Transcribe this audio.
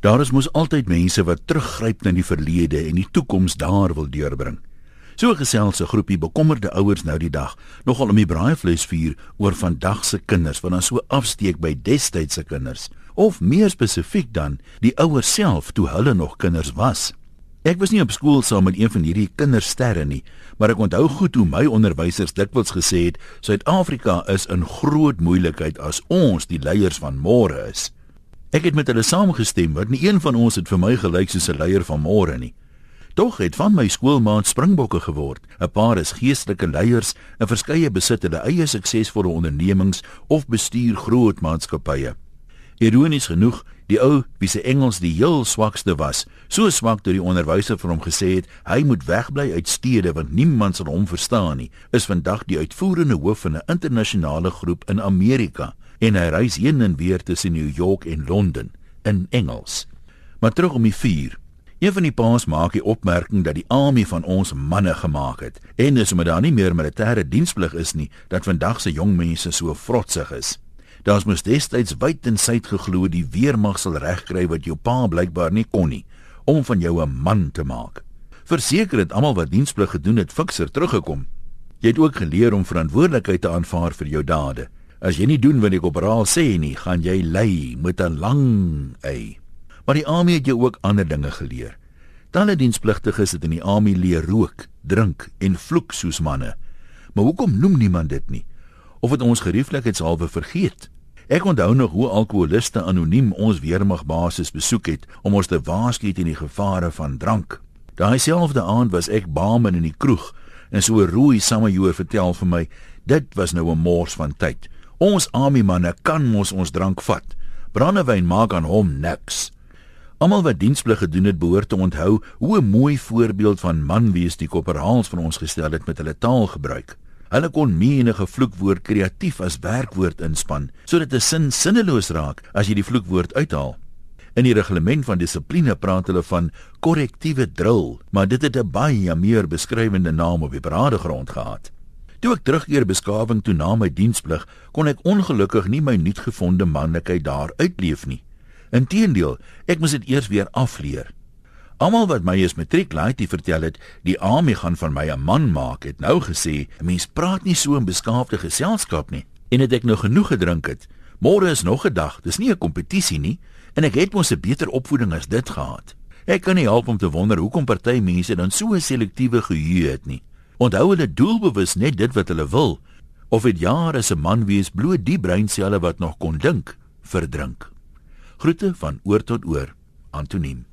Daar is mos altyd mense wat teruggryp na die verlede en die toekoms daar wil deurbring. So gesels 'n groepie bekommerde ouers nou die dag, nogal om die braaivleisvuur oor vandag se kinders wat dan so afsteek by destydse kinders, of meer spesifiek dan die ouers self toe hulle nog kinders was. Ek was nie op skool saam met een van hierdie kindersterre nie, maar ek onthou goed hoe my onderwysers dikwels gesê het, Suid-Afrika is in groot moeilikheid as ons die leiers van môre is. Ek het met hulle saamgestem want nie een van ons het vir my gelyk soos 'n leier van môre nie. Tog het van my skoolmaat springbokke geword. 'n Paar is geestelike leiers en verskeie besit hulle eie suksesvolle ondernemings of bestuur groot maatskappye. Ironies genoeg, die ou wie se Engels die heel swakste was, so swak dat die onderwyser vir hom gesê het hy moet wegbly uit stede want niemand sal hom verstaan nie, is vandag die uitvoerende hoof van 'n internasionale groep in Amerika en hy reis heen en weer tussen New York en Londen in Engels. Maar terug om die vuur. Een van die paas maak die opmerking dat die army van ons manne gemaak het en dis omdat daar nie meer militêre diensplig is nie dat vandag se jong mense so vrotsig is. Daar's mos destyds wyd en suid geglo die weermag sal regkry wat jou pa blykbaar nie kon nie om van jou 'n man te maak. Verseker het almal wat diensplig gedoen het fikser teruggekom. Jy het ook geleer om verantwoordelikheid te aanvaar vir jou dade. As jy nie doen wat ek op raal sê nie, gaan jy ly met 'n lang ei. Maar die army het jou ook ander dinge geleer. Talle dienspligtiges het in die army leer rook, drink en vloek soos manne. Maar hoekom noem niemand dit nie? Of het ons gerieflikheidshalwe vergeet? Ek onthou nog hoe alkoholiste anoniem ons weermagbasis besoek het om ons te waarsku teen die gevare van drank. Daai selfde aand was ek baamen in die kroeg en so 'n rooi samajoer vertel vir my, dit was nou 'n mors van tyd. Ons army manne kan mos ons drank vat. Brandewyn maak aan hom niks. Almal wat diensplig gedoen het, behoort te onthou hoe 'n mooi voorbeeld van man wees die koperhaals van ons gestel het met hulle taalgebruik. Hulle kon menige vloekwoord kreatief as werkwoord inspann sodat 'n sin sinneloos raak as jy die vloekwoord uithaal. In die reglement van dissipline praat hulle van korrektiewe drill, maar dit het 'n baie meer beskrywende naam op die paradegrond gehad. Toe ek terugkeer beskawing toe na my diensplig, kon ek ongelukkig nie my nuutgevonde manlikheid daar uitleef nie. Inteendeel, ek moes dit eers weer afleer. Almal wat my as matriek laaitie vertel het, die army gaan van my 'n man maak, het nou gesê, 'n mens praat nie so in beskaafde geselskap nie. En het ek nou genoeg gedrink het, môre is nog 'n dag, dis nie 'n kompetisie nie, en ek het mos 'n beter opvoeding as dit gehad. Ek kan nie help om te wonder hoekom party mense dan so 'n selektiewe geheue het nie. Onthou hulle doelbewus net dit wat hulle wil of het jare se man wees bloot die breinselle wat nog kon dink verdrink. Groete van oor tot oor Antoniem